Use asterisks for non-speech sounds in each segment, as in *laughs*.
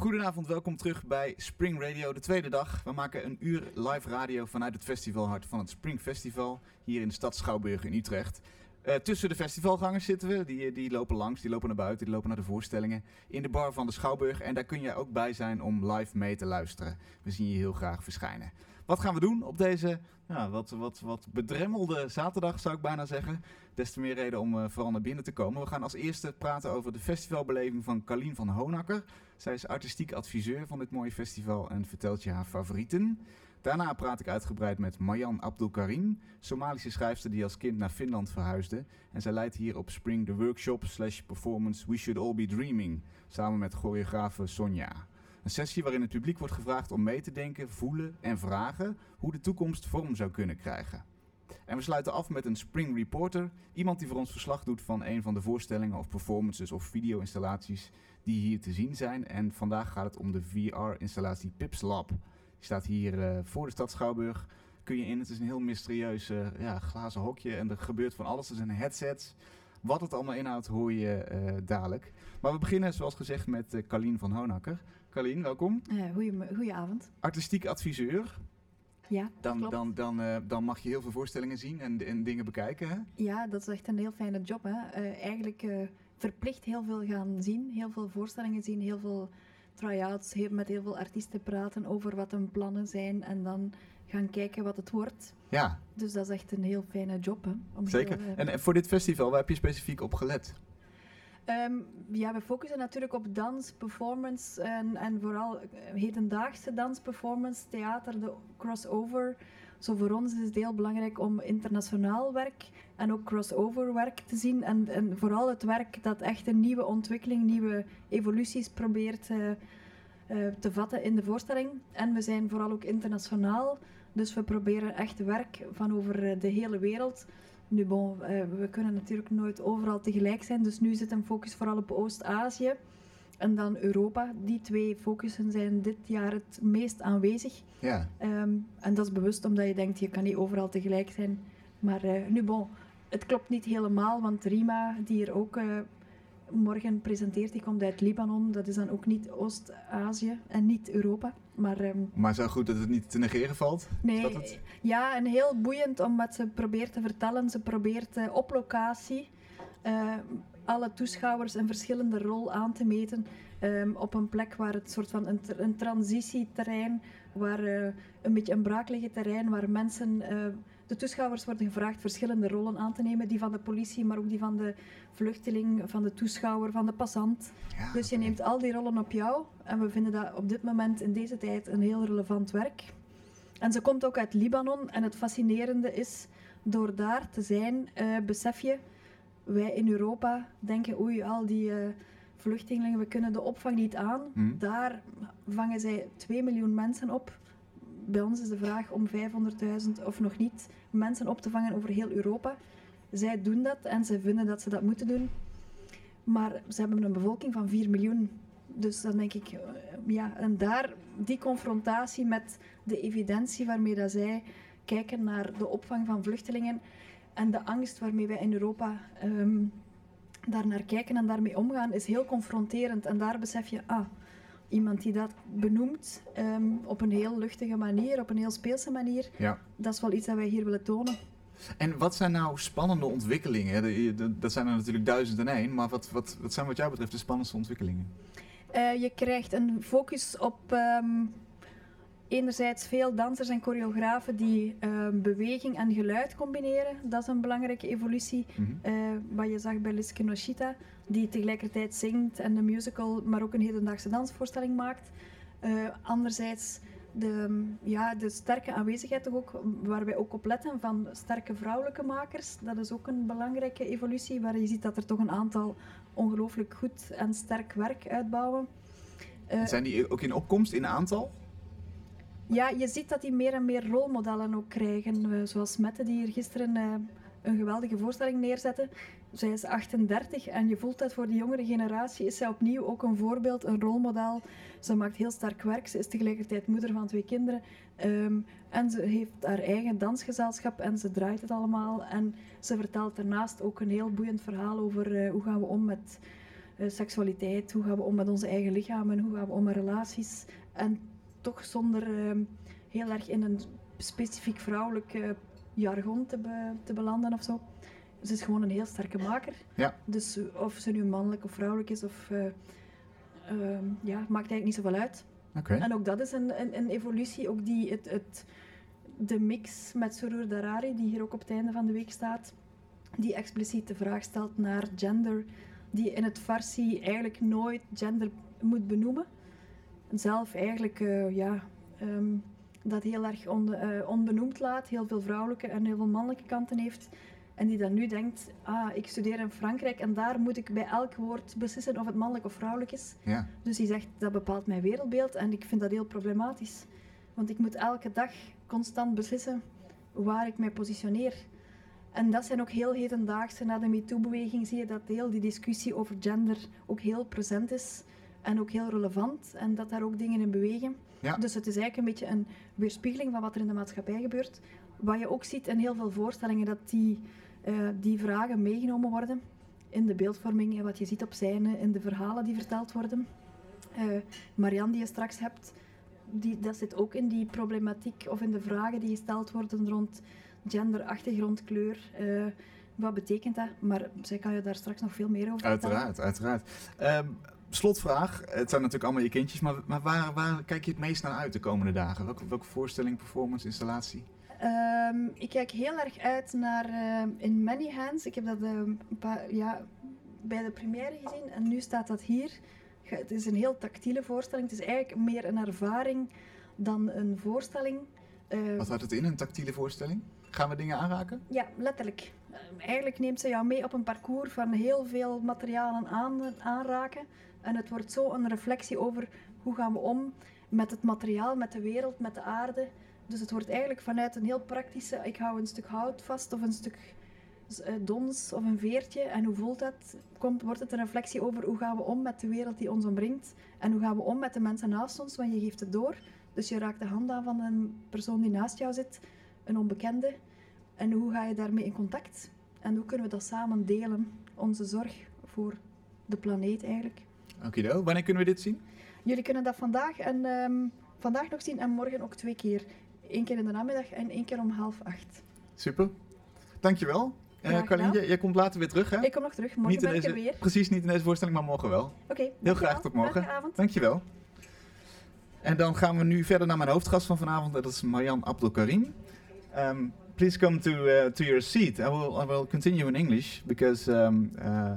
Goedenavond, welkom terug bij Spring Radio, de tweede dag. We maken een uur live radio vanuit het festivalhart van het Spring Festival hier in de stad Schouwburg in Utrecht. Uh, tussen de festivalgangers zitten we, die, die lopen langs, die lopen naar buiten, die lopen naar de voorstellingen in de bar van de Schouwburg. En daar kun je ook bij zijn om live mee te luisteren. We zien je heel graag verschijnen. Wat gaan we doen op deze ja, wat, wat, wat bedremmelde zaterdag, zou ik bijna zeggen? Des te meer reden om uh, vooral naar binnen te komen. We gaan als eerste praten over de festivalbeleving van Carlien van Honakker. Zij is artistiek adviseur van dit mooie festival en vertelt je haar favorieten. Daarna praat ik uitgebreid met Marjan Abdulkarim, Somalische schrijfster die als kind naar Finland verhuisde. En zij leidt hier op Spring de workshop slash performance We Should All Be Dreaming, samen met choreografe Sonja. Een sessie waarin het publiek wordt gevraagd om mee te denken, voelen en vragen hoe de toekomst vorm zou kunnen krijgen. En we sluiten af met een Spring Reporter, iemand die voor ons verslag doet van een van de voorstellingen of performances of video-installaties die hier te zien zijn. En vandaag gaat het om de VR-installatie Pips Lab. Die staat hier uh, voor de stad Schouwburg. Kun je in, het is een heel mysterieus uh, ja, glazen hokje en er gebeurt van alles. Er zijn headsets. Wat het allemaal inhoudt hoor je uh, dadelijk. Maar we beginnen zoals gezegd met Carlien van Honakker. Carlien, welkom. Uh, goedenavond. Artistiek adviseur. Ja, dan, klopt. dan, dan, uh, dan mag je heel veel voorstellingen zien en, en dingen bekijken. Hè? Ja, dat is echt een heel fijne job. Hè? Uh, eigenlijk verplicht heel veel gaan zien, heel veel voorstellingen zien, heel veel try-outs, heel, met heel veel artiesten praten over wat hun plannen zijn en dan gaan kijken wat het wordt. Ja. Dus dat is echt een heel fijne job. Hè, om Zeker. Heel, en voor dit festival, waar heb je specifiek op gelet? Um, ja, we focussen natuurlijk op dans, performance en, en vooral hedendaagse dans, performance, theater, de crossover. Zo voor ons is het heel belangrijk om internationaal werk en ook crossover werk te zien. En, en vooral het werk dat echt een nieuwe ontwikkeling, nieuwe evoluties probeert uh, uh, te vatten in de voorstelling. En we zijn vooral ook internationaal. Dus we proberen echt werk van over de hele wereld. Nu, bon, uh, we kunnen natuurlijk nooit overal tegelijk zijn, dus nu zit een focus vooral op Oost-Azië en dan Europa. Die twee focussen zijn dit jaar het meest aanwezig. Ja. Um, en dat is bewust omdat je denkt, je kan niet overal tegelijk zijn. Maar uh, nu, bon, het klopt niet helemaal, want Rima, die er ook uh, morgen presenteert, die komt uit Libanon. Dat is dan ook niet Oost-Azië en niet Europa. Maar, um, maar zo goed dat het niet te negeren valt? Nee, het? ja, en heel boeiend omdat ze probeert te vertellen. Ze probeert uh, op locatie uh, alle toeschouwers een verschillende rol aan te meten. Um, op een plek waar het soort van een, een transitieterrein, waar uh, een beetje een braakliggend terrein, waar mensen de toeschouwers worden gevraagd verschillende rollen aan te nemen. Die van de politie, maar ook die van de vluchteling, van de toeschouwer, van de passant. Ja, dus je neemt al die rollen op jou. En we vinden dat op dit moment in deze tijd een heel relevant werk. En ze komt ook uit Libanon. En het fascinerende is, door daar te zijn, uh, besef je, wij in Europa denken, oei, al die... Uh, vluchtelingen, we kunnen de opvang niet aan. Hmm. Daar vangen zij 2 miljoen mensen op bij ons is de vraag om 500.000 of nog niet mensen op te vangen over heel Europa. Zij doen dat en ze vinden dat ze dat moeten doen. Maar ze hebben een bevolking van 4 miljoen. Dus dan denk ik, ja, en daar die confrontatie met de evidentie waarmee dat zij kijken naar de opvang van vluchtelingen en de angst waarmee wij in Europa um, daar naar kijken en daarmee omgaan, is heel confronterend. En daar besef je, ah, iemand die dat benoemt um, op een heel luchtige manier, op een heel speelse manier, ja. dat is wel iets dat wij hier willen tonen. En wat zijn nou spannende ontwikkelingen? Dat zijn er natuurlijk duizend en één, maar wat, wat, wat zijn wat jou betreft de spannendste ontwikkelingen? Uh, je krijgt een focus op um, enerzijds veel dansers en choreografen die uh, beweging en geluid combineren. Dat is een belangrijke evolutie. Mm -hmm. uh, wat je zag bij Liske Noshita, die tegelijkertijd zingt en de musical, maar ook een hedendaagse dansvoorstelling maakt. Uh, anderzijds de, ja, de sterke aanwezigheid toch ook, waar wij ook op letten van sterke vrouwelijke makers. Dat is ook een belangrijke evolutie, waar je ziet dat er toch een aantal ongelooflijk goed en sterk werk uitbouwen. Uh, Zijn die ook in opkomst in aantal? Ja, je ziet dat die meer en meer rolmodellen ook krijgen. Uh, zoals Mette, die hier gisteren een geweldige voorstelling neerzette. Zij is 38 en je voelt dat voor de jongere generatie is zij opnieuw ook een voorbeeld, een rolmodel. Ze maakt heel sterk werk. Ze is tegelijkertijd moeder van twee kinderen. Um, en ze heeft haar eigen dansgezelschap en ze draait het allemaal. En ze vertelt daarnaast ook een heel boeiend verhaal over uh, hoe gaan we om met eh, seksualiteit, hoe gaan we om met onze eigen lichamen, hoe gaan we om met relaties. En toch zonder ehm, heel erg in een specifiek vrouwelijk eh, jargon te, be- te belanden of zo. Ze is gewoon een heel sterke maker. Ja. Dus eh, of ze nu mannelijk of vrouwelijk is, of, eh, ehm, ja, maakt eigenlijk niet zoveel uit. Oké. En ook dat is een, een, een evolutie, ook die, het, het, de mix met Surur Darari, die hier ook op het einde van de week staat, die expliciet de vraag stelt naar gender, die in het Farsi eigenlijk nooit gender moet benoemen. Zelf eigenlijk, eh, ja, ehm, dat heel erg on, eh, onbenoemd laat, heel veel vrouwelijke en heel veel mannelijke kanten heeft. En die dan nu denkt, ah, ik studeer in Frankrijk en daar moet ik bij elk woord beslissen of het mannelijk of vrouwelijk is. Ja. Dus die zegt, dat bepaalt mijn wereldbeeld en ik vind dat heel problematisch. Want ik moet elke dag constant beslissen waar ik mij positioneer. En dat zijn ook heel hedendaagse. Na de MeToo-beweging zie je dat heel die discussie over gender ook heel present is. En ook heel relevant. En dat daar ook dingen in bewegen. Ja. Dus het is eigenlijk een beetje een weerspiegeling van wat er in de maatschappij gebeurt. Wat je ook ziet in heel veel voorstellingen, dat die, eh, die vragen meegenomen worden in de beeldvorming en wat je ziet op scène, in de verhalen die verteld worden. Eh, Marianne, die je straks hebt, die, dat zit ook in die problematiek of in de vragen die gesteld worden rond gender, achtergrond, kleur. eh, wat betekent dat? Maar zij kan je daar straks nog veel meer over vertellen. Uiteraard, uiteraard. Ehm, slotvraag. Het zijn natuurlijk allemaal je kindjes, maar, maar waar, waar kijk je het meest naar uit de komende dagen? Welke, welke voorstelling, performance, installatie? Ehm, ik kijk heel erg uit naar eh, In Many Hands. Ik heb dat ehm, een paar, ja, bij de première gezien en nu staat dat hier. Het is een heel tactiele voorstelling. Het is eigenlijk meer een ervaring dan een voorstelling. Eh, Wat houdt het in, een tactiele voorstelling? Gaan we dingen aanraken? ja, letterlijk. Eh, Eigenlijk neemt ze jou mee op een parcours van heel veel materialen aan, aanraken. En het wordt zo een reflectie over hoe gaan we om met het materiaal, met de wereld, met de aarde. Dus het wordt eigenlijk vanuit een heel praktische, ik hou een stuk hout vast of een stuk eh, dons of een veertje. En hoe voelt dat? Komt, wordt het een reflectie over hoe gaan we om met de wereld die ons omringt. En hoe gaan we om met de mensen naast ons, want je geeft het door. Dus je raakt de hand aan van een persoon die naast jou zit, een onbekende. En hoe ga je daarmee in contact? En hoe kunnen we dat samen delen? Onze zorg voor de planeet eigenlijk. Okido. Wanneer kunnen we dit zien? Jullie kunnen dat vandaag, en, ehm, vandaag nog zien en morgen ook twee keer. Eén keer in de namiddag en één keer om half acht. Super. Dankjewel. Eh Graag Carlien, jij, jij komt later weer terug, hè? Ik kom nog terug, morgen niet ben ik er deze, weer. Precies, niet in deze voorstelling, maar morgen wel. Oké, Heel graag tot morgen. Fijne avond. Dankjewel. En dan gaan we nu verder naar mijn hoofdgast van vanavond. Dat is Marjan Abdelkarim. Um, please come to, uh, to your seat. I will, I will continue in English because, um, uh,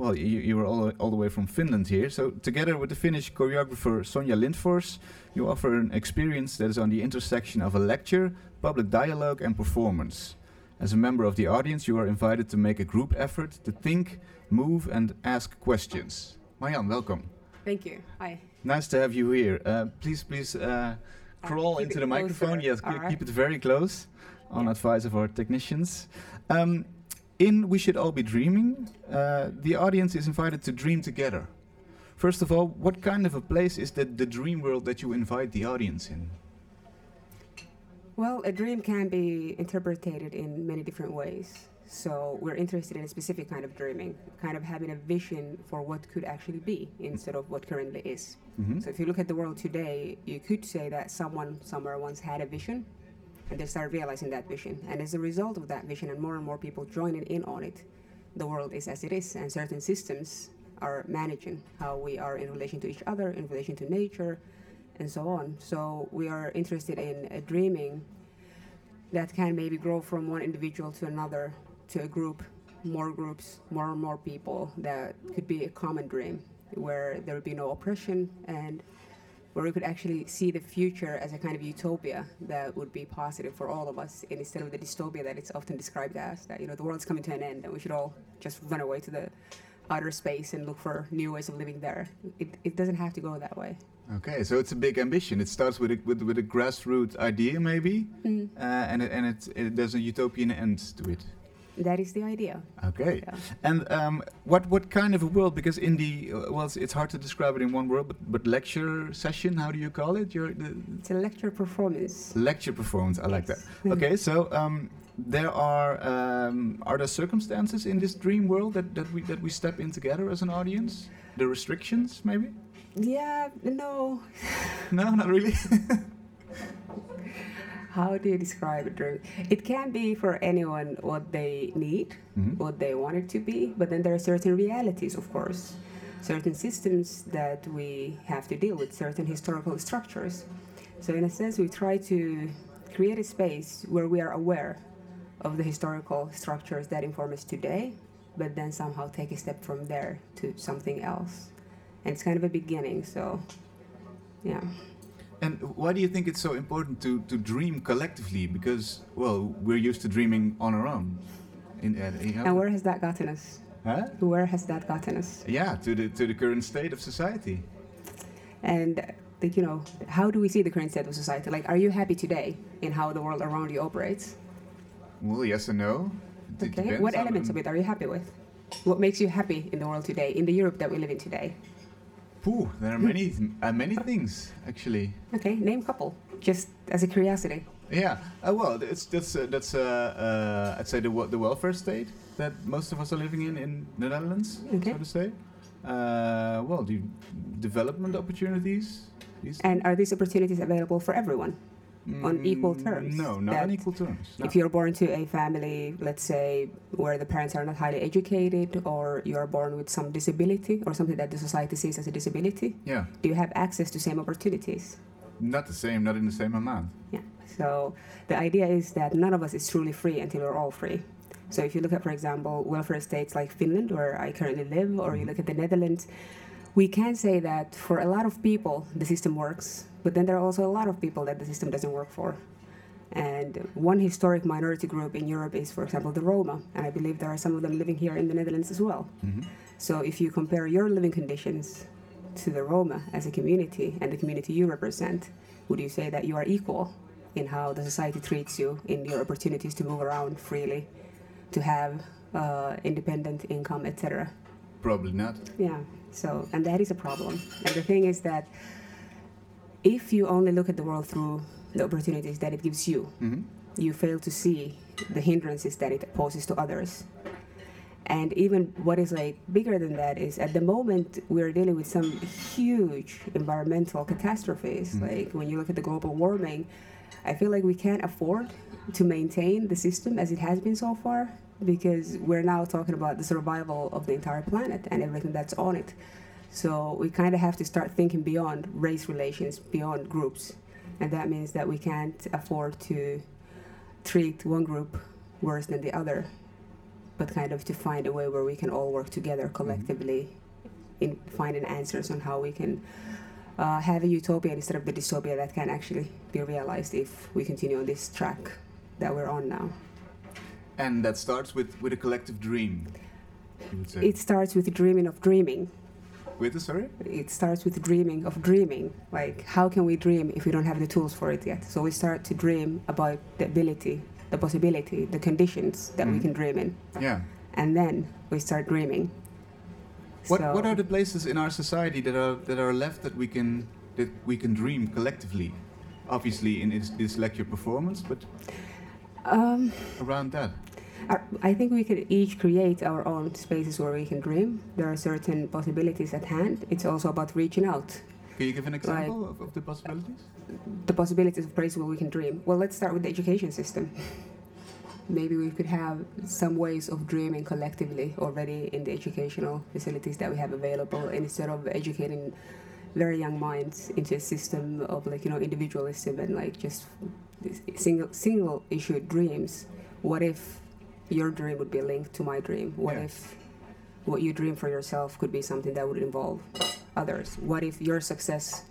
well, you, you were all, all the way from Finland here. So together with the Finnish choreographer Sonya Lindfors, you offer an experience that is on the intersection of a lecture, public dialogue and performance. As a member of the audience, you are invited to make a group effort to think, move and ask questions. Maryan, welcome. Thank you. Hi. Nice to have you here. Uh, please, please uh, crawl into the microphone. Yes, ke- All right. keep it very close on Yeah. advice of our technicians. Um, in We Should All Be Dreaming, uh, the audience is invited to dream together. First of all, what kind of a place is the, the dream world that you invite the audience in? Well, a dream can be interpreted in many different ways. So we're interested in a specific kind of dreaming, kind of having a vision for what could actually be instead of what currently is. Mhm. So if you look at the world today, you could say that someone somewhere once had a vision they start realizing that vision. And as a result of that vision and more and more people joining in on it, the world is as it is and certain systems are managing how we are in relation to each other, in relation to nature, and so on. So we are interested in a dreaming that can maybe grow from one individual to another, to a group, more groups, more and more people. That could be a common dream where there would be no oppression and where we could actually see the future as a kind of utopia that would be positive for all of us instead of the dystopia that it's often described as that you know the world's coming to an end and we should all just run away to the outer space and look for new ways of living there it, it doesn't have to go that way Okay, so it's a big ambition. It starts with a, with, with a grassroots idea, maybe, Mm. uh, and it, and it, it, there's a utopian end to it. That is the idea. Okay. Yeah. And um, what what kind of a world? Because in the uh, well, it's, it's hard to describe it in one word. But, but lecture session, how do you call it? Your the It's a lecture performance. lecture performance. I like that. Okay, so um, there are um, are there circumstances in this dream world that, that we that we step in together as an audience? The restrictions, maybe? Yeah, no. No, not really. *laughs* How do you describe it? Drew? It can be for anyone what they need, Mhm. what they want it to be, but then there are certain realities, of course, certain systems that we have to deal with, certain historical structures. So, in a sense, we try to create a space where we are aware of the historical structures that inform us today, but then somehow take a step from there to something else. And it's kind of a beginning, so yeah. And why do you think it's so important to, to dream collectively? Because well, we're used to dreaming on our own. In, uh, you know? And where has that gotten us? Huh? Where has that gotten us? Yeah, to the to the current state of society. And like, you know, how do we see the current state of society? Like, are you happy today in how the world around you operates? Well, yes and no. It Okay. depends What elements of it are you happy with? What makes you happy in the world today, in the Europe that we live in today? Pooh, there are many uh, many things actually. Okay, name a couple, just as a curiosity. Yeah. Uh, well, it's that's uh, that's uh, uh, I'd say the the welfare state that most of us are living in in the Netherlands, Okay. so to say. Uh, well, the development opportunities. And are these opportunities available for everyone? On equal Mm, terms, No, not that on equal terms. No. If you're born to a family, let's say, where the parents are not highly educated, or you are born with some disability or something that the society sees as a disability, yeah, do you have access to same opportunities? not the same, not in the same amount. Yeah. So the idea is that none of us is truly free until we're all free. So if you look at, for example, welfare states like Finland, where I currently live, or you look at the Netherlands, we can say that for a lot of people the system works, but then there are also a lot of people that the system doesn't work for. And one historic minority group in Europe is, for example, the Roma, and I believe there are some of them living here in the Netherlands as well. hmm So if you compare your living conditions to the Roma as a community and the community you represent, would you say that you are equal in how the society treats you, in your opportunities to move around freely, to have uh, independent income, etc.? Probably not. Yeah. So, and that is a problem. And the thing is that if you only look at the world through the opportunities that it gives you, hmm you fail to see the hindrances that it poses to others. And even what is like bigger than that is at the moment we're dealing with some huge environmental catastrophes. Mhm. Like when you look at the global warming, I feel like we can't afford to maintain the system as it has been so far because we're now talking about the survival of the entire planet and everything that's on it. So we kind of have to start thinking beyond race relations, beyond groups. And that means that we can't afford to treat one group worse than the other, but kind of to find a way where we can all work together collectively in finding answers on how we can uh, have a utopia instead of the dystopia that can actually be realized if we continue on this track that we're on now. And that starts with with a collective dream. You would say. It starts with dreaming of dreaming. With the sorry. It starts with dreaming of dreaming. Like, how can we dream if we don't have the tools for it yet? So we start to dream about the ability, the possibility, the conditions that we Mhm. can dream in. Yeah. and then we start dreaming. What So- What are the places in our society that are that are left that we can that we can dream collectively? Obviously, in this, this lecture performance, but um, around that. I- I think we could each create our own spaces where we can dream. There are certain possibilities at hand. It's also about reaching out. Can you give an example of, of the possibilities? The possibilities of places where we can dream. Well, let's start with the education system. *laughs* Maybe we could have some ways of dreaming collectively already in the educational facilities that we have available instead of educating very young minds into a system of like you know individualism and like just single single issue dreams what if your dream would be linked to my dream what Yeah. if what you dream for yourself could be something that would involve others what if your success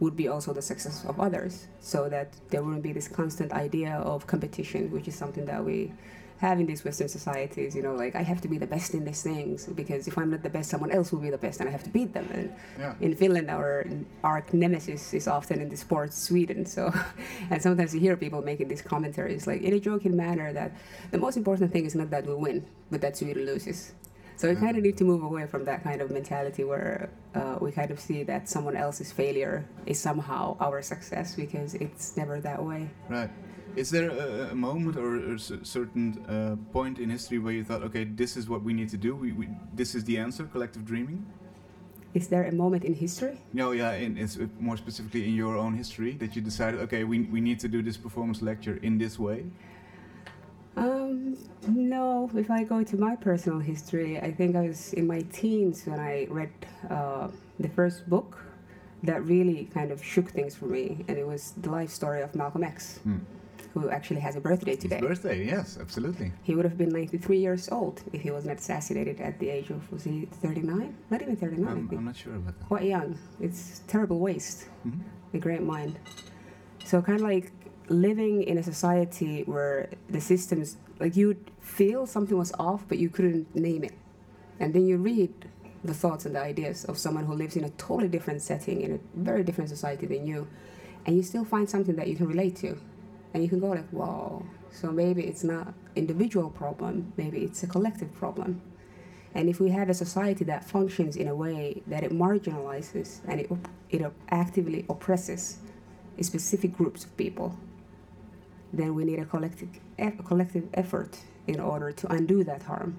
would be also the success of others so that there wouldn't be this constant idea of competition which is something that we have in these Western societies. You know, like I have to be the best in these things because if I'm not the best, someone else will be the best, and I have to beat them. And Yeah. in Finland, our arch nemesis is often in the sports Sweden. So, *laughs* and sometimes you hear people making these commentaries, like in a joking manner, that the most important thing is not that we win, but that Sweden loses. So we Yeah. kind of need to move away from that kind of mentality where uh, we kind of see that someone else's failure is somehow our success because it's never that way. Right. Is there a, a moment or a certain uh, point in history where you thought, okay, this is what we need to do. We, we, this is the answer. Collective dreaming. Is there a moment in history? No, yeah. In, it's more specifically in your own history that you decided, okay, we, we need to do this performance lecture in this way. Um, no, if I go to my personal history, I think I was in my teens when I read uh, the first book that really kind of shook things for me, and it was the life story of Malcolm X, Hmm. Who actually has a birthday today. His birthday, yes, absolutely. He would have been 93 years old if he was not assassinated at the age of, was he 39? Not even 39, I I'm. I'm not sure about that. Quite young. It's terrible waste Mhm. a great mind. So kind of like living in a society where the systems, like you'd feel something was off, but you couldn't name it, and then you read the thoughts and the ideas of someone who lives in a totally different setting in a very different society than you, and you still find something that you can relate to, and you can go like, wow. So maybe it's not individual problem, maybe it's a collective problem. And if we have a society that functions in a way that it marginalizes and it, it actively oppresses specific groups of people, then we need a collective, eff- collective effort in order to undo that harm.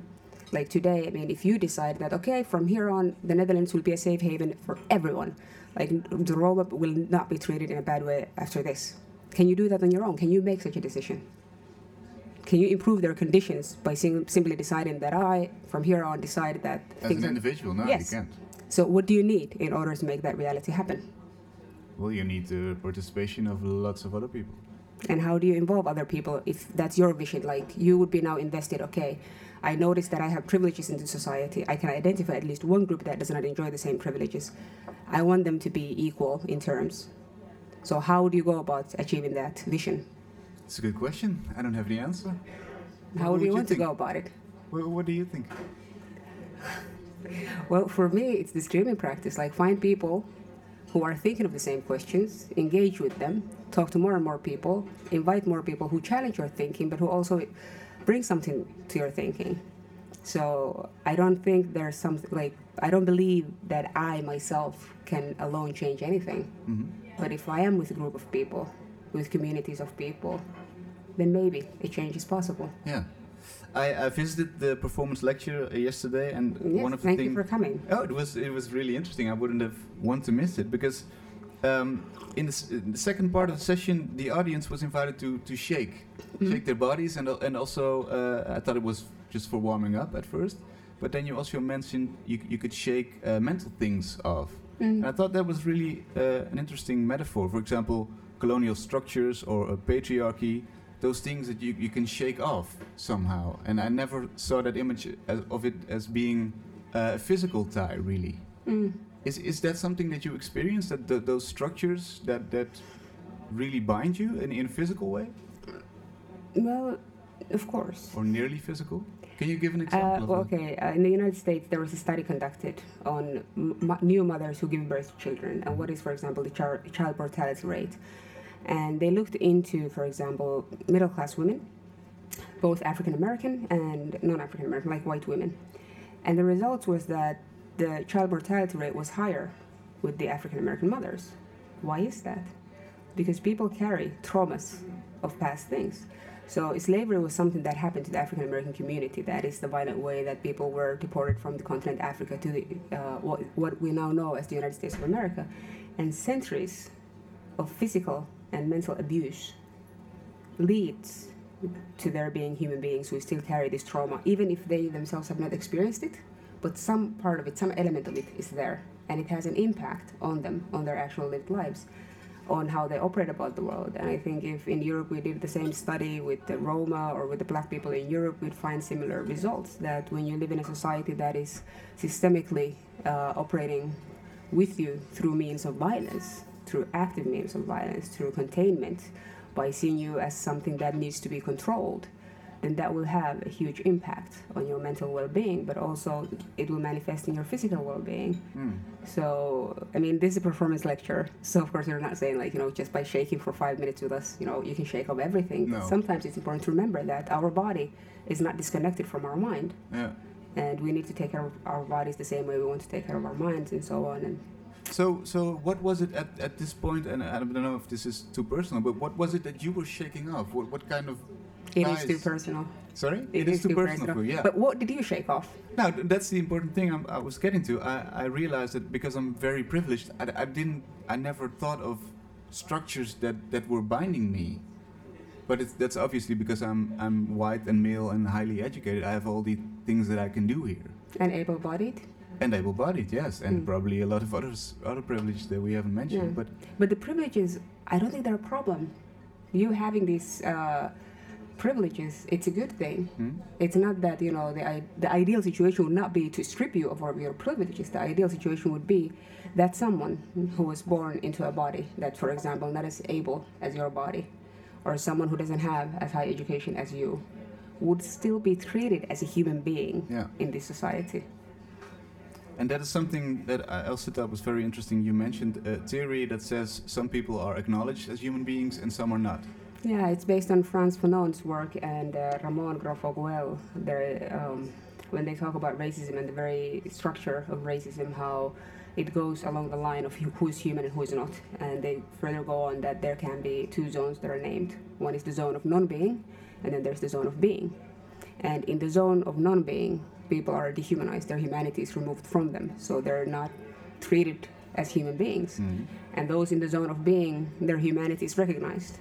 Like today, I mean, if you decide that, okay, from here on, the Netherlands will be a safe haven for everyone, like the Roma will not be treated in a bad way after this. Can you do that on your own? Can you make such a decision? Can you improve their conditions by sim- simply deciding that I, from here on, decide that As an are individual, no, Yes. you can't. so what do you need in order to make that reality happen? Well, you need the participation of lots of other people. And how do you involve other people if that's your vision? Like you would be now invested, okay, I notice that I have privileges in the society. I can identify at least one group that does not enjoy the same privileges. I want them to be equal in terms. So how do you go about achieving that vision? It's a good question. I don't have the answer. How What do you want to go about it? What, what do you think? Well, for me, it's the streaming practice. Like, find people who are thinking of the same questions, engage with them, talk to more and more people, invite more people who challenge your thinking, but who also bring something to your thinking. So I don't think there's something like I don't believe that I myself can alone change anything. hmm But if I am with a group of people, with communities of people, then maybe a change is possible. Yeah. I, I visited the performance lecture yesterday, and Yes, one of the thank you for coming. Oh, it was it was really interesting. I wouldn't have want to miss it because um, in, the, in the second part of the session, the audience was invited to to shake, Mhm. shake their bodies, and and also uh, I thought it was just for warming up at first, but then you also mentioned you you could shake uh, mental things off, Mm. I thought that was really uh, an interesting metaphor. For example, colonial structures or a patriarchy. Those things that you, you can shake off somehow, and I never saw that image as, of it as being uh, a physical tie, really. Mm. Is is that something that you experience? That th those structures that that really bind you in, in a physical way Well, of course. or nearly physical? Can you give an Uh, example well, of okay, uh, in the United States, there was a study conducted on m- new mothers who give birth to children and what is, for example, the char- child mortality rate. And they looked into, for example, middle class women, both African American and non African American, like white women. And the result was that the child mortality rate was higher with the African American mothers. Why is that? Because people carry traumas of past things. So slavery was something that happened to the African American community. That is the violent way that people were deported from the continent Africa to the, uh, what, what we now know as the United States of America. And centuries of physical and mental abuse leads to their being human beings who still carry this trauma, even if they themselves have not experienced it. But some part of it, some element of it is there, and it has an impact on them, on their actual lived lives on how they operate about the world. And I think if in Europe we did the same study with the Roma or with the black people in Europe, we'd find similar results. That when you live in a society that is systemically uh, operating with you through means of violence, through active means of violence, through containment, by seeing you as something that needs to be controlled, then that will have a huge impact on your mental well-being, but also it will manifest in your physical well-being. Mm. So, I mean, this is a performance lecture. So, of course, we're not saying like, you know, just by shaking for five minutes with us, you know, you can shake off everything. No. Sometimes it's important to remember that our body is not disconnected from our mind. Yeah. And we need to take care of our bodies the same way we want to take care of our minds and so on. And So, so what was it at, at this point? And I don't know if this is too personal, but what was it that you were shaking off? What, what kind of? It is too personal. Sorry, It is too too personal, you. Yeah. But what did you shake off? Now that's the important thing I'm, I was getting to. I, I realized that because I'm very privileged, I, I didn't, I never thought of structures that, that were binding me. But it's, that's obviously because I'm I'm white and male and highly educated. I have all the things that I can do here, And able-bodied. and able-bodied, yes, and Mm. probably a lot of others other privilege that we haven't mentioned. Yeah. But But the privileges, I don't think they're a problem. You having these uh, privileges, it's a good thing. hmm? It's not that you know the the ideal situation would not be to strip you of all your privileges. The ideal situation would be that someone who was born into a body that, for example, not as able as your body, or someone who doesn't have as high education as you, would still be treated as a human being Yeah. in this society. And that is something that I also thought was very interesting. You mentioned a theory that says some people are acknowledged as human beings and some are not. Yeah, it's based on Frantz Fanon's work and uh, Ramon Grosfoguel. Um, when they talk about racism and the very structure of racism, how it goes along the line of who's human and who's not. And they further go on that there can be two zones that are named. One is the zone of non-being, and then there's the zone of being. And in the zone of non-being, people are dehumanized. Their humanity is removed from them, so they're not treated as human beings and those in the zone of being, their humanity is recognized.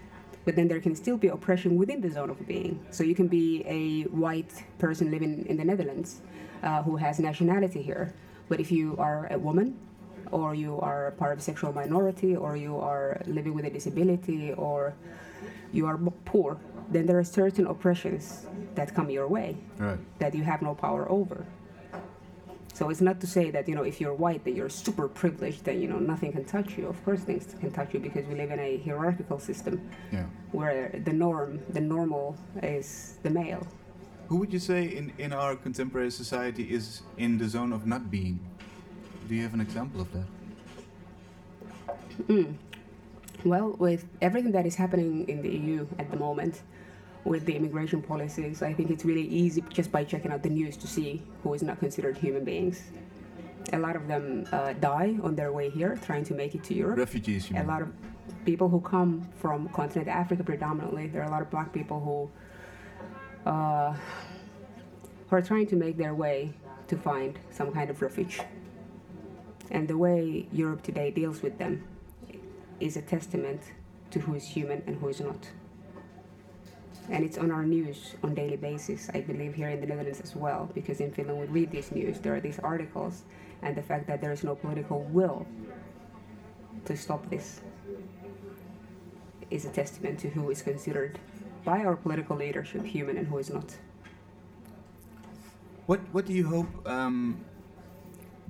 But then there can still be oppression within the zone of being. So you can be a white person living in the Netherlands uh, who has nationality here, but if you are a woman, or you are part of a sexual minority, or you are living with a disability, or you are poor, then there are certain oppressions that come your way Right. that you have no power over. So it's not to say that you know if you're white that you're super privileged that you know nothing can touch you. Of course things can touch you because we live in a hierarchical system Yeah. where the norm, the normal is the male. Who would you say in, in our contemporary society is in the zone of not being? Do you have an example of that? Mm. Well, with everything that is happening in the EU at the moment, with the immigration policies, I think it's really easy just by checking out the news to see who is not considered human beings. A lot of them uh, die on their way here, trying to make it to Europe. Refugees, a mean? lot of people who come from continent Africa predominantly. There are a lot of black people who uh, who are trying to make their way to find some kind of refuge. And the way Europe today deals with them is a testament to who is human and who is not. And it's on our news on daily basis, I believe here in the Netherlands as well, because in Finland we read these news, there are these articles, and the fact that there is no political will to stop this is a testament to who is considered by our political leadership human and who is not. What What do you hope um,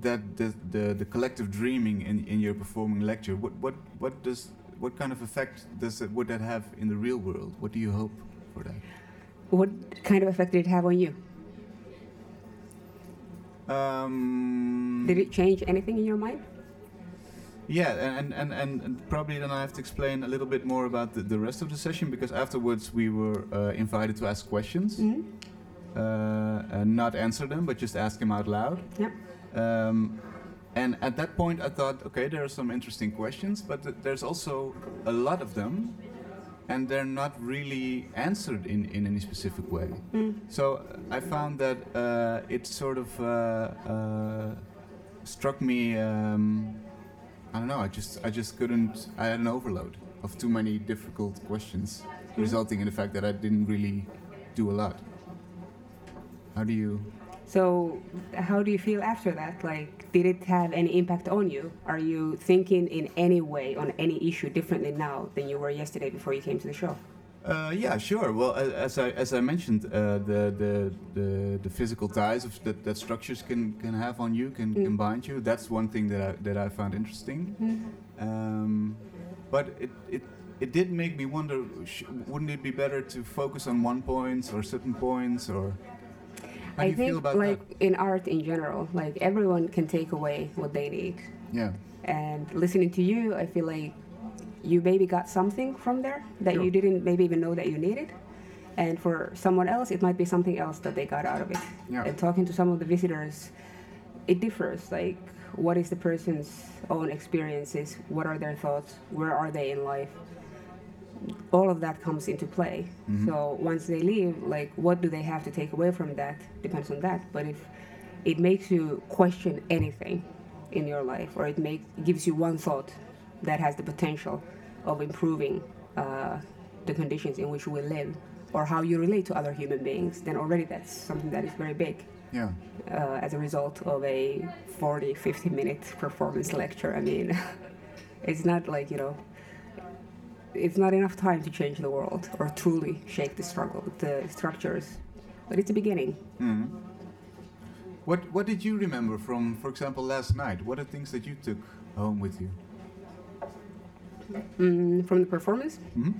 that the, the the collective dreaming in, in your performing lecture? What what what does what kind of effect does it, would that have in the real world? What do you hope for that? What kind of effect did it have on you? Um, Did it change anything in your mind? Yeah, and, and, and, and probably then I have to explain a little bit more about the, the rest of the session because afterwards we were uh, invited to ask questions, Mhm. uh, and not answer them, but just ask them out loud. Yep. Um, and at that point, I thought, okay, there are some interesting questions, but th- there's also a lot of them, and they're not really answered in, in any specific way. Mm. So I found that uh, it sort of uh, uh, struck me. Um, I don't know. I just I just couldn't. I had an overload of too many difficult questions, resulting in the fact that I didn't really do a lot. How do you? So, how do you feel after that? Like, did it have any impact on you? Are you thinking in any way on any issue differently now than you were yesterday before you came to the show? Uh, yeah, sure. Well, as I as I mentioned, uh, the, the the the physical ties of that, that structures can can have on you can, can Mm. bind you. That's one thing that I that I found interesting. Um, but it, it it did make me wonder. Sh- wouldn't it be better to focus on one point or certain points, or how I think feel about like in art in general, like everyone can take away what they need. Yeah. And listening to you, I feel like you maybe got something from there that Sure. you didn't maybe even know that you needed. And for someone else, it might be something else that they got out of it. Yeah. And talking to some of the visitors, it differs. Like, what is the person's own experiences? What are their thoughts? Where are they in life? All of that comes into play. So once they leave, like, what do they have to take away from that? Depends on that. But if it makes you question anything in your life, or it make, gives you one thought that has the potential of improving uh, the conditions in which we live, or how you relate to other human beings, then already that's something that is very big Yeah. uh, as a result of a 40, 50 minute performance lecture. I mean, *laughs* it's not like, you know, it's not enough time to change the world or truly shake the struggle, the structures, but it's a beginning. Mhm. What What did you remember from, for example, last night? What are things that you took home with you? Mm, from the performance, Mhm.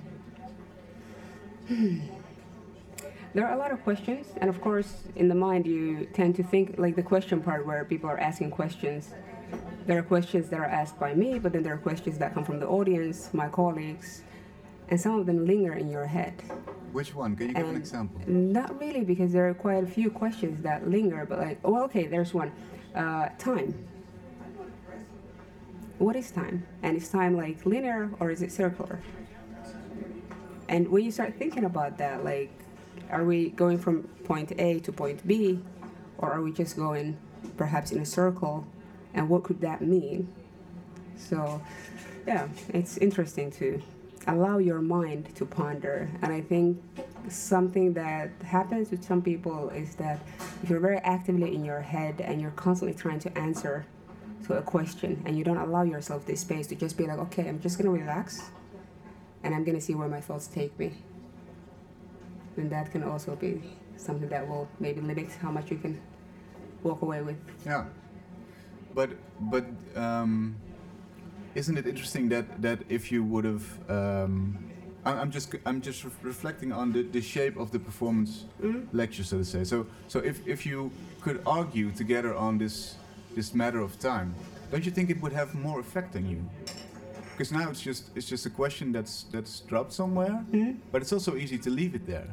there are a lot of questions, and of course, in the mind, you tend to think like the question part where people are asking questions. There are questions that are asked by me, but then there are questions that come from the audience, my colleagues, and some of them linger in your head. Which one? Can you give an example? Not really, because there are quite a few questions that linger, but like, well, okay, there's one. Uh, time. What is time? And is time like linear or is it circular? And when you start thinking about that, like, are we going from point A to point B, or are we just going perhaps in a circle? And what could that mean? So, yeah, it's interesting to allow your mind to ponder. And I think something that happens with some people is that if you're very actively in your head and you're constantly trying to answer to a question and you don't allow yourself this space to just be like, okay, I'm just gonna relax and I'm gonna see where my thoughts take me. Then that can also be something that will maybe limit how much you can walk away with. Yeah. But but um, isn't it interesting that that if you would have um, I'm just I'm just ref- reflecting on the, the shape of the performance mm-hmm. lecture, so to say. So so if, if you could argue together on this this matter of time, don't you think it would have more effect on you? Because now it's just it's just a question that's that's dropped somewhere, mm-hmm. but it's also easy to leave it there,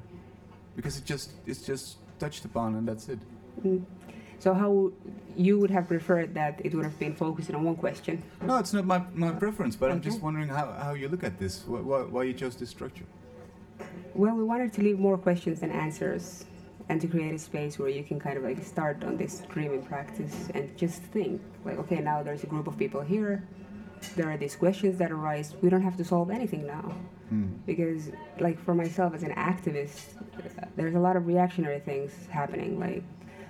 because it just it's just touched upon and that's it. Mm. So how you would have preferred that it would have been focused on one question? No, it's not my, my preference, but I'm just wondering how, how you look at this, wh- wh- why you chose this structure. Well, we wanted to leave more questions than answers and to create a space where you can kind of like start on this dreaming practice and just think like, okay, now there's a group of people here. There are these questions that arise. We don't have to solve anything now. Hmm. Because, like, for myself as an activist, uh, there's a lot of reactionary things happening. Like,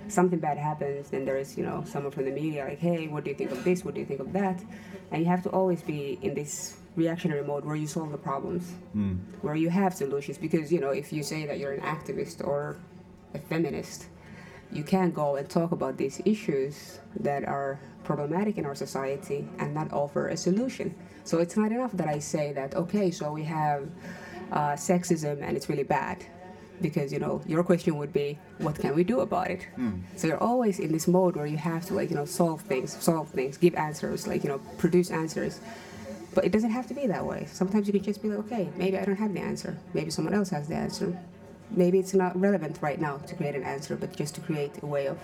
something bad happens, then there's, you know, someone from the media like, hey, what do you think of this? What do you think of that? And you have to always be in this reactionary mode where you solve the problems Hmm. where you have solutions because you know if you say that you're an activist or a feminist you can't go and talk about these issues that are problematic in our society and not offer a solution so it's not enough that i say that okay so we have uh, sexism and it's really bad because you know your question would be what can we do about it Hmm. so you're always in this mode where you have to like you know solve things solve things give answers like you know produce answers but it doesn't have to be that way. Sometimes you can just be like, okay, maybe I don't have the answer. Maybe someone else has the answer. Maybe it's not relevant right now to create an answer, but just to create a way of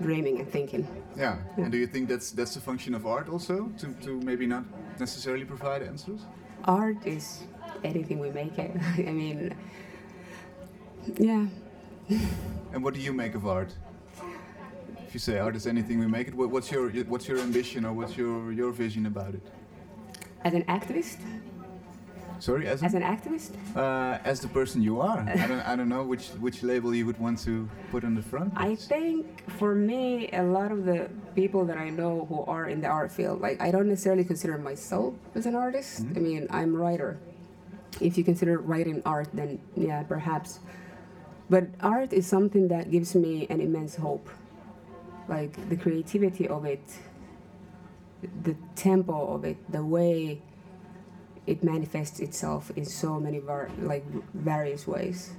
dreaming and thinking. Yeah. And do you think that's that's a function of art also, to, to maybe not necessarily provide answers? Art is anything we make it. *laughs* I mean, yeah. *laughs* And what do you make of art? If you say art is anything we make it, what's your what's your ambition or what's your your vision about it? As an activist, Sorry, as, as an, an activist, uh, as the person you are. I don't I don't know which which label you would want to put on the front. I think for me, a lot of the people that I know who are in the art field, like I don't necessarily consider myself as an artist. I mean, I'm a writer. If you consider writing art, then yeah, perhaps. But art is something that gives me an immense hope. Like the creativity of it, the tempo of it, the way it manifests itself in so many var- like various ways.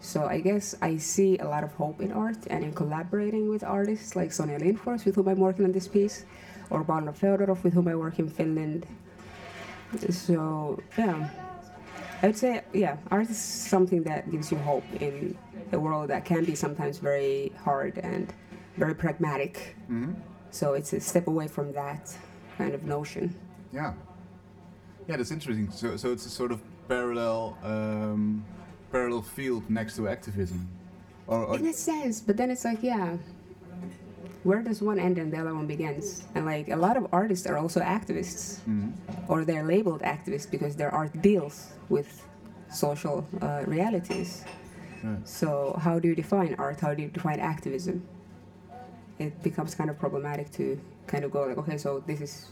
So I guess I see a lot of hope in art and in collaborating with artists like Sonya Lindfors, with whom I'm working on this piece, or Balna Feodorov, with whom I work in Finland. So yeah, I would say yeah, art is something that gives you hope in a world that can be sometimes very hard and very pragmatic. hmm So it's a step away from that kind of notion. Yeah. Yeah, that's interesting. So, so it's a sort of parallel, um, parallel field next to activism, or, or In a sense, but then it's like, yeah, where does one end and the other one begins? And like a lot of artists are also activists, Mhm. or they're labeled activists because their art deals with social uh, realities. Right. So how do you define art? How do you define activism? It becomes kind of problematic to kind of go like, okay, so this is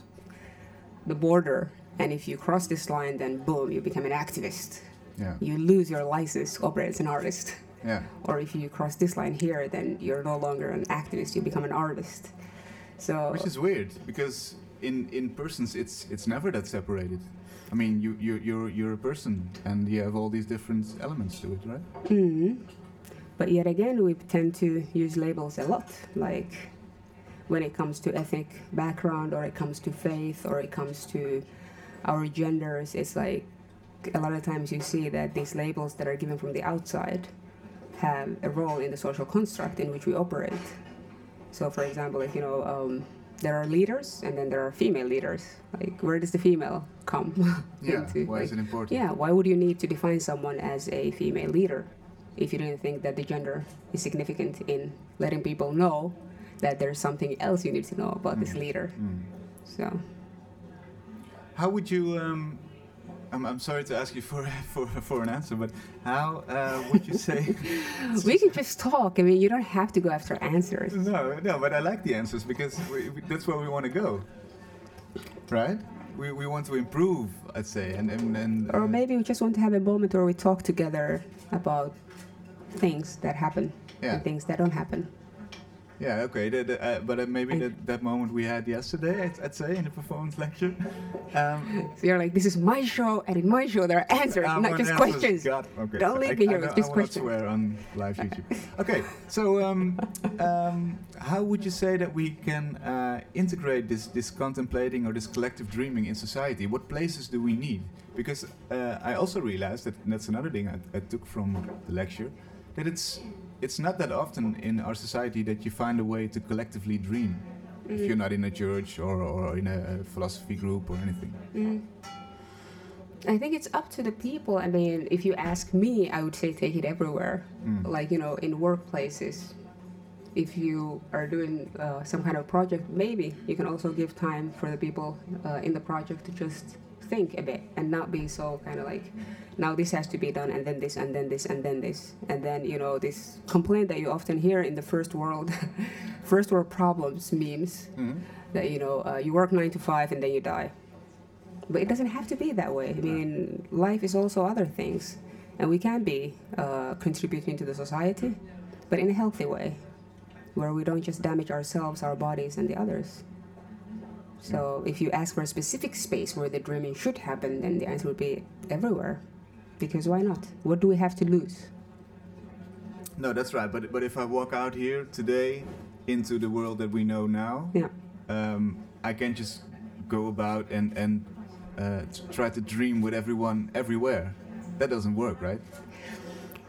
the border, and if you cross this line, then boom, you become an activist. yeah, You lose your license to operate as an artist. yeah, Or if you cross this line here, then you're no longer an activist; you become an artist. So which is weird because in in persons it's it's never that separated. I mean, you you you're you're a person and you have all these different elements to it, right? Mhm. But yet again, we tend to use labels a lot, like when it comes to ethnic background, or it comes to faith, or it comes to our genders. It's like a lot of times you see that these labels that are given from the outside have a role in the social construct in which we operate. So, for example, like you know, um, there are leaders, and then there are female leaders. Like, where does the female come *laughs* Yeah. into? Why like, is it important? yeah, why would you need to define someone as a female leader if you didn't think that the gender is significant in letting people know that there's something else you need to know about this leader? Mm. So, How would you? Um, I'm, I'm sorry to ask you for *laughs* for for an answer, but how uh, would you say? *laughs* we can just talk. I mean, you don't have to go after answers. No, no, but I like the answers because we, we, that's where we want to go, right? We, we want to improve, I'd say, and and, and Or uh, maybe we just want to have a moment where we talk together about things that happen Yeah. and things that don't happen. Yeah, okay, the, the, uh, but uh, maybe that, that moment we had yesterday, I'd, I'd say, in the performance lecture. Um, *laughs* So you're like, this is my show, and in my show there are answers, our not just answers- questions. God, okay, Don't leave me here with just I questions. swear on live YouTube. okay, so um, um, how would you say that we can uh, integrate this this contemplating or this collective dreaming in society? What places do we need? Because uh, I also realized that and that's another thing I, I took from the lecture that it's it's not that often in our society that you find a way to collectively dream if you're not in a church or, or in a philosophy group or anything. Mm. I think it's up to the people. I mean, if you ask me, I would say take it everywhere. Mm. Like, you know, in workplaces. If you are doing uh, some kind of project, maybe you can also give time for the people uh, in the project to just think a bit and not be so kind of like, now this has to be done, and then this, and then this, and then this. And then, you know, this complaint that you often hear in the first world, *laughs* first world problems memes Mhm. that you know uh, you work nine to five and then you die. But it doesn't have to be that way. I mean life is also other things. And we can be uh, contributing to the society but in a healthy way where we don't just damage ourselves our bodies and the others so if you ask for a specific space where the dreaming should happen then the answer would be everywhere because why not what do we have to lose No, that's right. But but if I walk out here today into the world that we know now, yeah um, I can't just go about and and uh, try to dream with everyone everywhere. That doesn't work, right?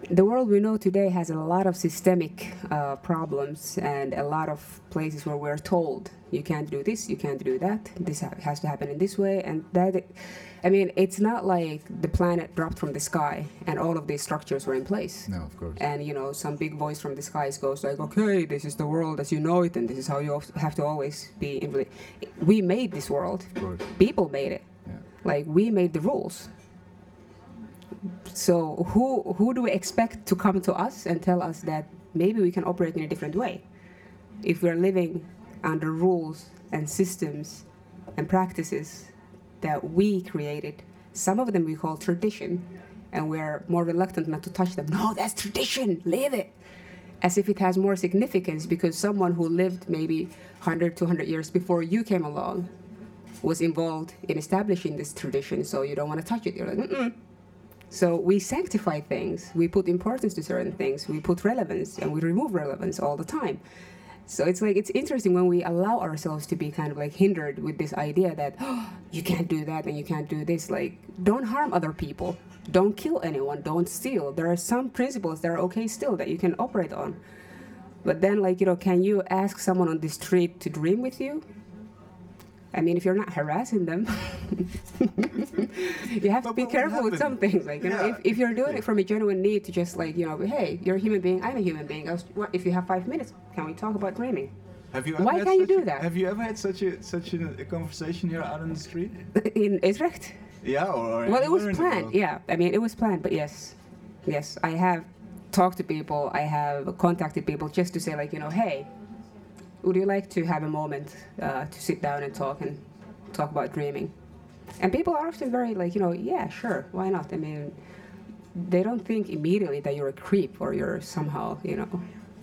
The world we know today has a lot of systemic uh, problems and a lot of places where we're told you can't do this, you can't do that, this ha- has to happen in this way, and that. I mean, it's not like the planet dropped from the sky and all of these structures were in place. No, of course. And you know, some big voice from the skies goes like, "Okay, this is the world as you know it, and this is how you have to always be." In we made this world. Of course. People made it. Yeah. Like we made the rules. So who who do we expect to come to us and tell us that maybe we can operate in a different way? If we're living under rules and systems and practices that we created, some of them we call tradition, and we're more reluctant not to touch them. No, that's tradition, leave it. As if it has more significance because someone who lived maybe 100, 200 years before you came along was involved in establishing this tradition, so you don't want to touch it. You're like, mm So we sanctify things, we put importance to certain things, we put relevance, and we remove relevance all the time. So it's like it's interesting when we allow ourselves to be kind of like hindered with this idea that oh, *gasps* you can't do that and you can't do this. Like, don't harm other people, don't kill anyone, don't steal. There are some principles that are okay still that you can operate on. But then, like, you know, can you ask someone on the street to dream with you? I mean, if you're not harassing them, *laughs* you have to be careful with some things. Like, you know, if, if you're doing it from a genuine need to just, like, you know, hey, you're a human being, I'm a human being. I was, what, if you have five minutes, can we talk about dreaming? Have you Why ever had can't you such do a- that? Have you ever had such a such a, a conversation here out on the street? *laughs* In Utrecht? Yeah, or, or Well, it was anywhere in the planned. Yeah, I mean, it was planned, but yes, yes, I have talked to people, I have contacted people just to say, like, you know, hey, would you like to have a moment uh, to sit down and talk and talk about dreaming? And people are often very like, you know, yeah, sure, why not? I mean, they don't think immediately that you're a creep or you're somehow, you know,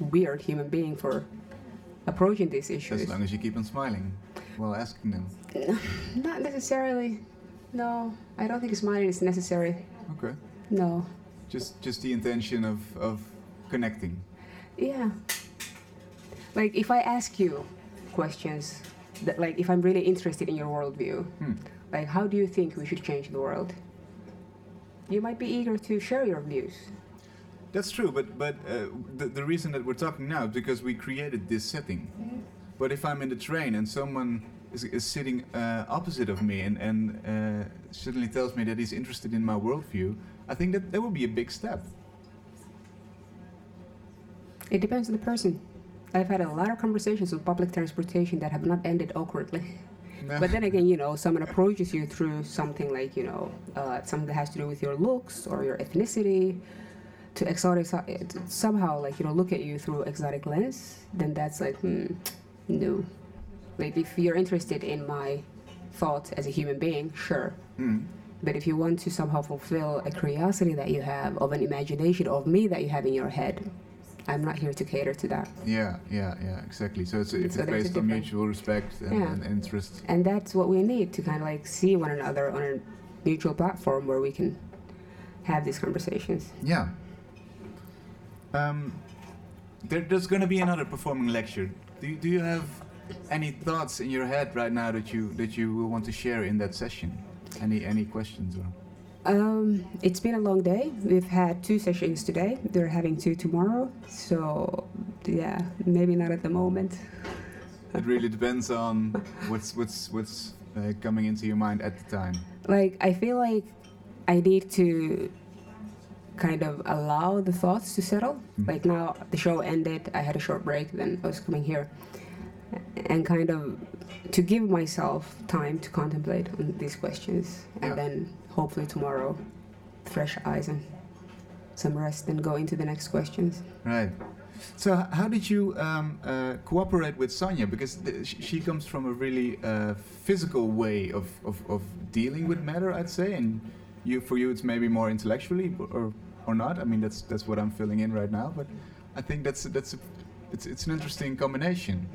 weird human being for approaching these issues. As long as you keep on smiling while asking them. *laughs* Not necessarily. No, I don't think smiling is necessary. Okay. No. Just just the intention of, of connecting. Yeah. Like if I ask you questions, that like if I'm really interested in your worldview, Hmm. like how do you think we should change the world? You might be eager to share your views. That's true, but but uh, the, the reason that we're talking now is because we created this setting. But if I'm in the train and someone is, is sitting uh, opposite of me and, and uh, suddenly tells me that he's interested in my worldview, I think that that would be a big step. It depends on the person. I've had a lot of conversations with public transportation that have not ended awkwardly. But then again, you know, someone approaches you through something like, you know, uh, something that has to do with your looks or your ethnicity, to exotic somehow like you know look at you through exotic lens, then that's like, hmm, no. Like if you're interested in my thoughts as a human being, sure. Hmm. But if you want to somehow fulfill a curiosity that you have of an imagination of me that you have in your head, I'm not here to cater to that. Yeah, yeah, yeah, exactly. So it's, So it's based on mutual respect and, Yeah. and interest. And that's what we need to kind of like see one another on a mutual platform where we can have these conversations. Yeah. Um, there, there's going to be another performing lecture. Do you, do you have any thoughts in your head right now that you that you will want to share in that session? Any any questions or? Um, it's been a long day. We've had two sessions today. They're having two tomorrow. So, yeah, maybe not at the moment. It really depends on what's what's what's uh, coming into your mind at the time. Like, I feel like I need to kind of allow the thoughts to settle. Mhm. Like, now the show ended, I had a short break, then I was coming here. And kind of to give myself time to contemplate on these questions. And Yeah. then hopefully tomorrow, fresh eyes and some rest and go into the next questions. Right. So how did you um, uh, cooperate with Sonya? Because th- she comes from a really uh, physical way of, of, of dealing with matter, I'd say, and you for you it's maybe more intellectually or or not. I mean that's that's what I'm filling in right now, but I think that's that's a, it's it's an interesting combination.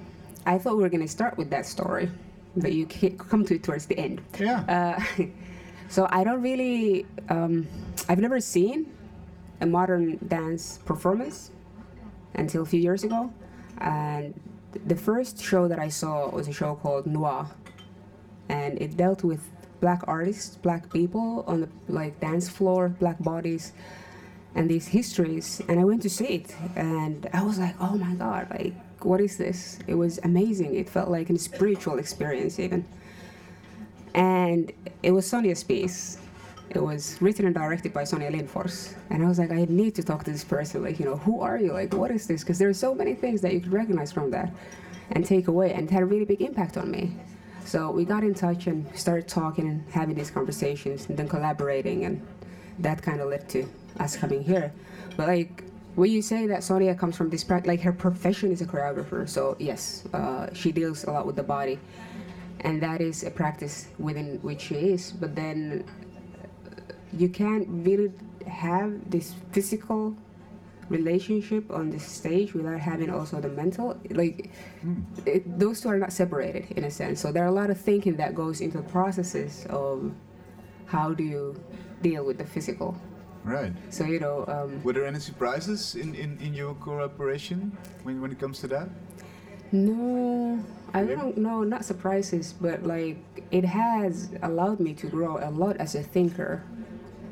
I thought we were going to start with that story, but you come to it towards the end. Yeah. Uh, *laughs* so I don't really, um, I've never seen a modern dance performance until a few years ago. And the first show that I saw was a show called Noir. And it dealt with black artists, black people on the like dance floor, black bodies, and these histories. And I went to see it, and I was like, oh my god, like what is this? It was amazing. It felt like a spiritual experience even. And it was Sonya's piece. It was written and directed by Sonya Lindfors. And I was like, I need to talk to this person. Like, you know, who are you? Like, what is this? Because there are so many things that you could recognize from that and take away. And it had a really big impact on me. So we got in touch and started talking and having these conversations and then collaborating. And that kind of led to us coming here. But like, when you say that Sonya comes from this practice, like her profession is a choreographer, so yes, uh, she deals a lot with the body, and that is a practice within which she is. But then uh, you can't really have this physical relationship on the stage without having also the mental like it, those two are not separated in a sense so there are a lot of thinking that goes into the processes of how do you deal with the physical Right. so you know um, Were there any surprises in, in, in your cooperation when, when it comes to that? No, I don't know, not surprises, but like it has allowed me to grow a lot as a thinker,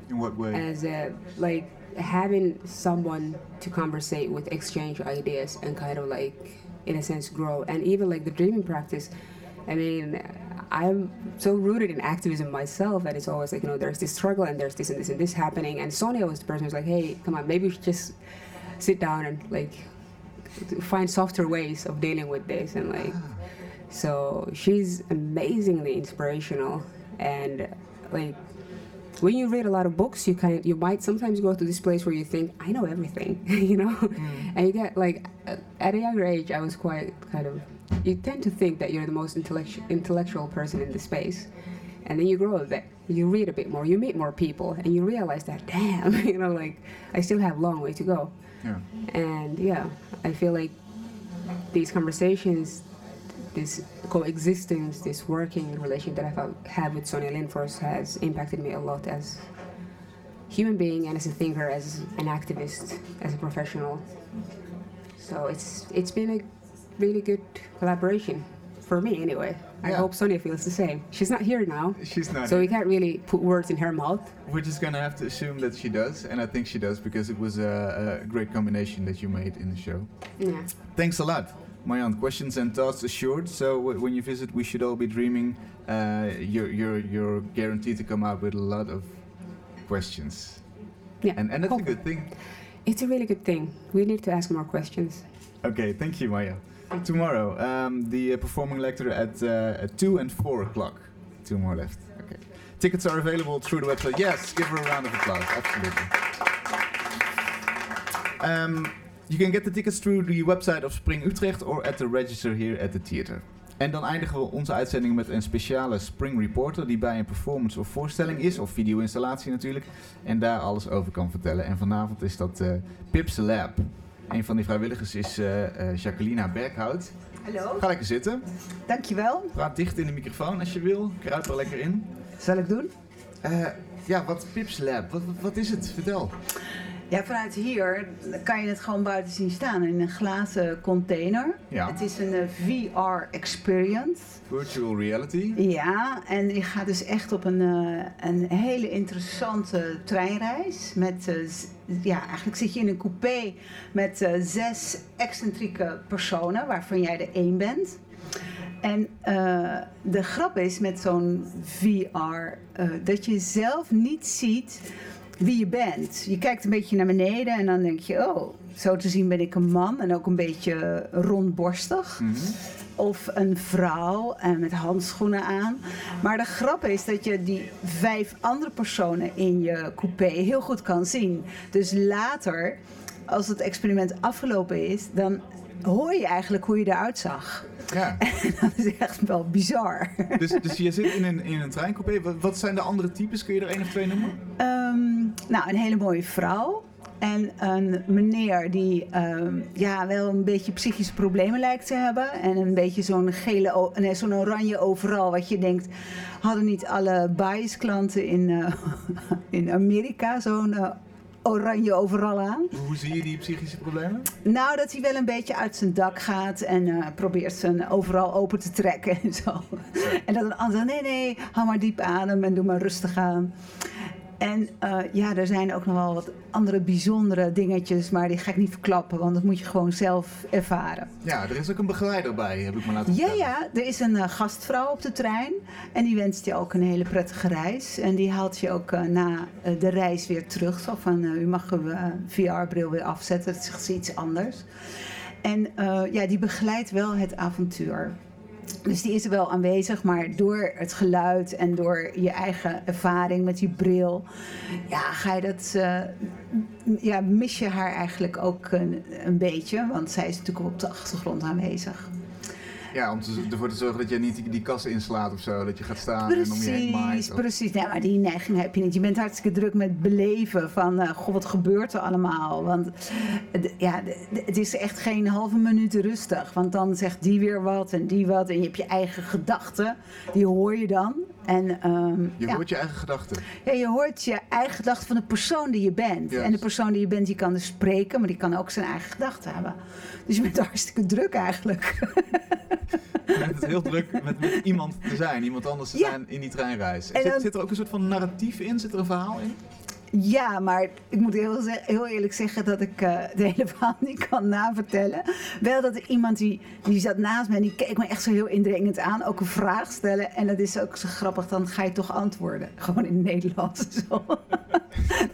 In what way? as a like having someone to conversate with, exchange ideas, and kind of like in a sense grow. And even like the dreaming practice, I mean, I'm so rooted in activism myself, and it's always like you know there's this struggle and there's this and this and this happening. And Sonya was the person who's like, hey, come on, maybe we should just sit down and like find softer ways of dealing with this and like ah. So she's amazingly inspirational. And like when you read a lot of books you kind of, you might sometimes go to this place where you think i know everything *laughs* you know? Mm. And you get like at a younger age i was quite kind of you tend to think that you're the most intellectual intellectual person in the space. And then you grow a bit you read a bit more you meet more people and you realize that *laughs* damn you know like i still have a long way to go. Yeah. and yeah, I feel like these conversations, this coexistence, this working relation that I've had with Sonya Lindfors has impacted me a lot as human being and as a thinker, as an activist, as a professional. So it's it's been a really good collaboration for me anyway. I Yeah. hope Sonya feels the same. She's not here now, She's not. so we can't really put words in her mouth. We're just gonna have to assume that she does, and I think she does because it was a, a great combination that you made in the show. Yeah. Thanks a lot, Maryan. Questions and thoughts assured. So w- when you visit, we should all be dreaming. Uh, you're you're you're guaranteed to come out with a lot of questions. Yeah. And and that's a good thing. It's a really good thing. We need to ask more questions. Okay, thank you, Maya. Tomorrow, um, the uh, performing lecture at, uh, at 2 and 4 o'clock. Two more left. Okay. Tickets are available through the website. Yes, give her a round of applause. Absolutely. Um, you can get the tickets through the website of Spring Utrecht or at the register here at the theater. En dan eindigen we onze uitzending met een speciale Spring Reporter die bij een performance of voorstelling is, of video-installatie natuurlijk, en daar alles over kan vertellen. En vanavond is dat eh Pips Lab. Een van die vrijwilligers is eh eh Jacquelina Berghout. Hallo, Ga lekker zitten. dankjewel. Praat dicht in de microfoon als je wil. Kruip er lekker in. Zal ik doen? Ja, wat Pips Lab? Wat, wat, wat is het? Vertel. Ja, vanuit hier kan je het gewoon buiten zien staan in een glazen container. Ja. Het is een eh, VR-experience. Virtual reality. Ja, en je gaat dus echt op een, eh, een hele interessante treinreis. Met, eh, ja, eigenlijk zit je in een coupé met zes excentrieke personen, waarvan jij er één bent. En de grap is met zo'n VR dat je zelf niet ziet wie je bent. Je kijkt een beetje naar beneden en dan denk je, oh, zo te zien ben ik een man en ook een beetje rondborstig Mhm. of een vrouw en met handschoenen aan. Maar de grap is dat je die vijf andere personen in je coupé heel goed kan zien. Dus later, als het experiment afgelopen is, dan hoor je eigenlijk hoe je eruit zag. Ja. *laughs* En dat is echt wel bizar. Dus, dus je zit in een, in een treincoupé. Wat, wat zijn de andere types? Kun je er één of twee noemen? Ehm, nou, een hele mooie vrouw. En een meneer die ehm, ja, wel een beetje psychische problemen lijkt te hebben. En een beetje zo'n gele, nee, zo'n oranje overal. Wat je denkt, hadden niet alle bias klanten in, eh, *laughs* in Amerika zo'n eh, oranje overal aan? Hoe zie je die psychische problemen? Nou, dat hij wel een beetje uit zijn dak gaat en eh, probeert zijn overal open te trekken en zo. En dat een ander, nee, nee, hou maar diep adem en doe maar rustig aan. En eh, ja, er zijn ook nog wel wat andere bijzondere dingetjes, maar die ga ik niet verklappen, want dat moet je gewoon zelf ervaren. Ja, er is ook een begeleider bij, heb ik me laten Ja, vertellen. ja, er is een eh, gastvrouw op de trein en die wenst je ook een hele prettige reis. En die haalt je ook eh, na de reis weer terug. Zo van, u mag uw VR-bril weer afzetten, het is iets anders. En ja, die begeleidt wel het avontuur. Dus die is wel aanwezig, maar door het geluid en door je eigen ervaring met die bril, ja, ga je dat, eh, ja, mis je haar eigenlijk ook een, een beetje, want zij is natuurlijk op de achtergrond aanwezig. Ja, om te, ervoor te zorgen dat je niet die, die kassen inslaat of zo. Dat je gaat staan en om je heen maait. Precies, of- precies. Nee, maar die neiging heb je niet. Je bent hartstikke druk met beleven van, eh, goh, wat gebeurt er allemaal? Want het- ja, het is echt geen halve minuut rustig. Want dan zegt die weer wat en die wat. En je hebt je eigen gedachten, die hoor je dan. En, ehm, Je ja. hoort je eigen gedachten. Ja, je hoort je eigen gedachten van de persoon die je bent. En de persoon die je bent, die kan dus spreken, maar die kan ook zijn eigen gedachten hebben. Dus je bent *laughs* hartstikke druk eigenlijk. *laughs* *laughs* Bent het heel druk met, met iemand te zijn. Iemand anders te zijn in die treinreis. En Zit, dan- zit er ook een soort van narratief in? Zit er een verhaal in? Ja, maar ik moet heel, heel eerlijk zeggen dat ik eh het hele *laughs* verhaal niet kan navertellen. Wel dat er iemand die, die zat naast me en die keek me echt zo heel indringend aan. Ook een vraag stellen. En dat is ook zo grappig, dan ga je toch antwoorden. *laughs* Gewoon in het Nederlands. Zo. *laughs*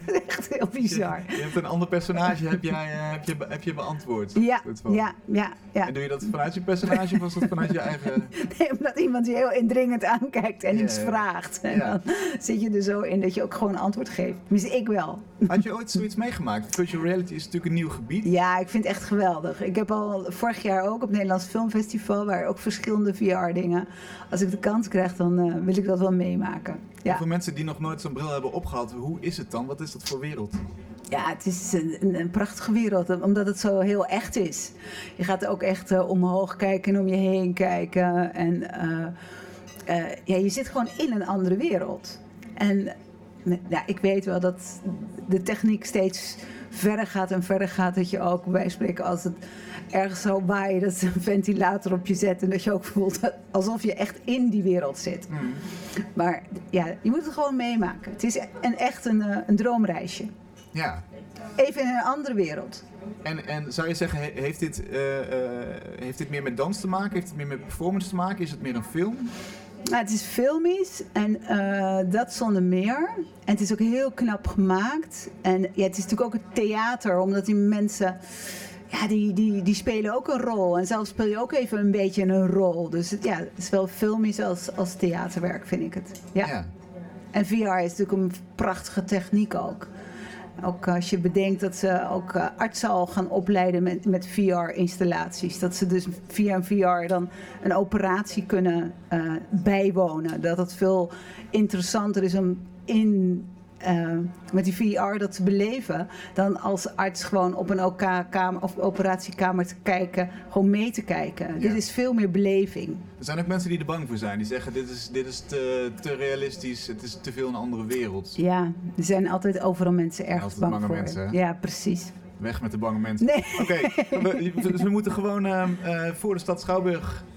dat is echt heel bizar. Je, je hebt een ander personage heb, jij, eh, heb, je, heb je beantwoord. Ja, ja, ja, ja. En doe je dat vanuit je personage of was dat vanuit je eigen... Nee, omdat iemand je heel indringend aankijkt en iets vraagt. En dan zit je er zo in dat je ook gewoon antwoord geeft. Tenminste, ik wel. *laughs* Had je ooit zoiets meegemaakt? Virtual reality is natuurlijk een nieuw gebied. Ja, ik vind het echt geweldig. Ik heb al vorig jaar ook op het Nederlands Filmfestival, waar ook verschillende VR-dingen. Als ik de kans krijg, dan eh, wil ik dat wel meemaken. Ja, Voor mensen die nog nooit zo'n bril hebben opgehad, hoe is het dan? Wat is dat voor wereld? ja het is een, een, prachtige wereld, omdat het zo heel echt is. Je gaat ook echt eh, omhoog kijken en om je heen kijken. En eh, eh, ja, je zit gewoon in een andere wereld. En ja, ik weet wel dat de techniek steeds verder gaat en verder gaat. Dat je ook bij spreken als het ergens zou waaien, dat ze een ventilator op je zet. En dat je ook voelt dat- alsof je echt in die wereld zit. Maar ja, je moet het gewoon meemaken. Het is een, echt een, eh, een droomreisje. Ja. Even in een andere wereld. En, en zou je zeggen, he- heeft dit, eh, eh, heeft dit meer met dans te maken? Heeft het meer met performance te maken? Is het meer een film? Nou, het is filmisch en eh, dat zonder meer. En het is ook heel knap gemaakt. En ja, het is natuurlijk ook het theater, omdat die mensen... Ja, die, die, die spelen ook een rol. En zelf speel je ook even een beetje een rol. Dus het, ja, het is wel filmisch als, als theaterwerk, vind ik het. Ja. En VR is natuurlijk een prachtige techniek ook. Ook als je bedenkt dat ze ook eh, artsen al gaan opleiden met, met VR-installaties. Dat ze dus via een VR dan een operatie kunnen eh, bijwonen. Dat het veel interessanter is om in, eh, met die VR dat te beleven... dan als arts gewoon op een OK-kamer of operatiekamer te kijken, gewoon mee te kijken. Dit is veel meer beleving. Er zijn ook mensen die er bang voor zijn. Die zeggen, dit is, dit is te, te realistisch, het is te veel een andere wereld. Ja, er zijn altijd overal mensen erg Altijd bang bange voor. mensen, ja, precies. Weg met de bange mensen. Nee. Oké, we, we- we moeten gewoon ehm, eh, voor de stad Schouwburg Ja,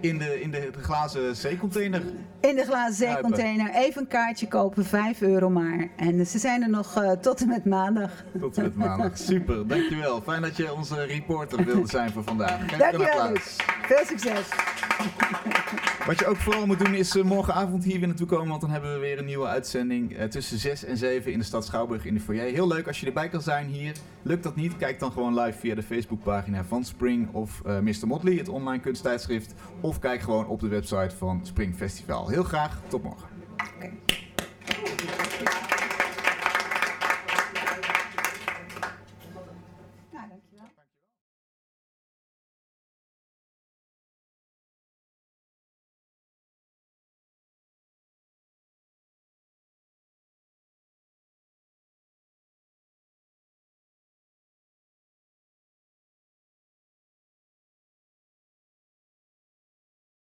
in de, in de, glazen zeecontainer. in de glazen zeecontainer. Even een kaartje kopen, 5 euro maar. En ze zijn er nog eh, tot en met maandag. Tot en met maandag. *laughs* Super, dankjewel. Fijn dat je onze reporter wilde zijn voor vandaag. Geef een Dankjewel, applaus. Veel succes. Wat je ook vooral moet doen is eh, morgenavond hier weer naartoe komen, want dan hebben we weer een nieuwe uitzending eh, tussen 6 en 7 in de stad Schouwburg in de foyer. Heel leuk als je erbij kan zijn hier. Lukt dat niet? Kijk dan gewoon live via de Facebookpagina van Spring of eh Mr. Motley, het online kunsttijdschrift. Of kijk gewoon op de website van Spring Festival. Heel graag, tot morgen.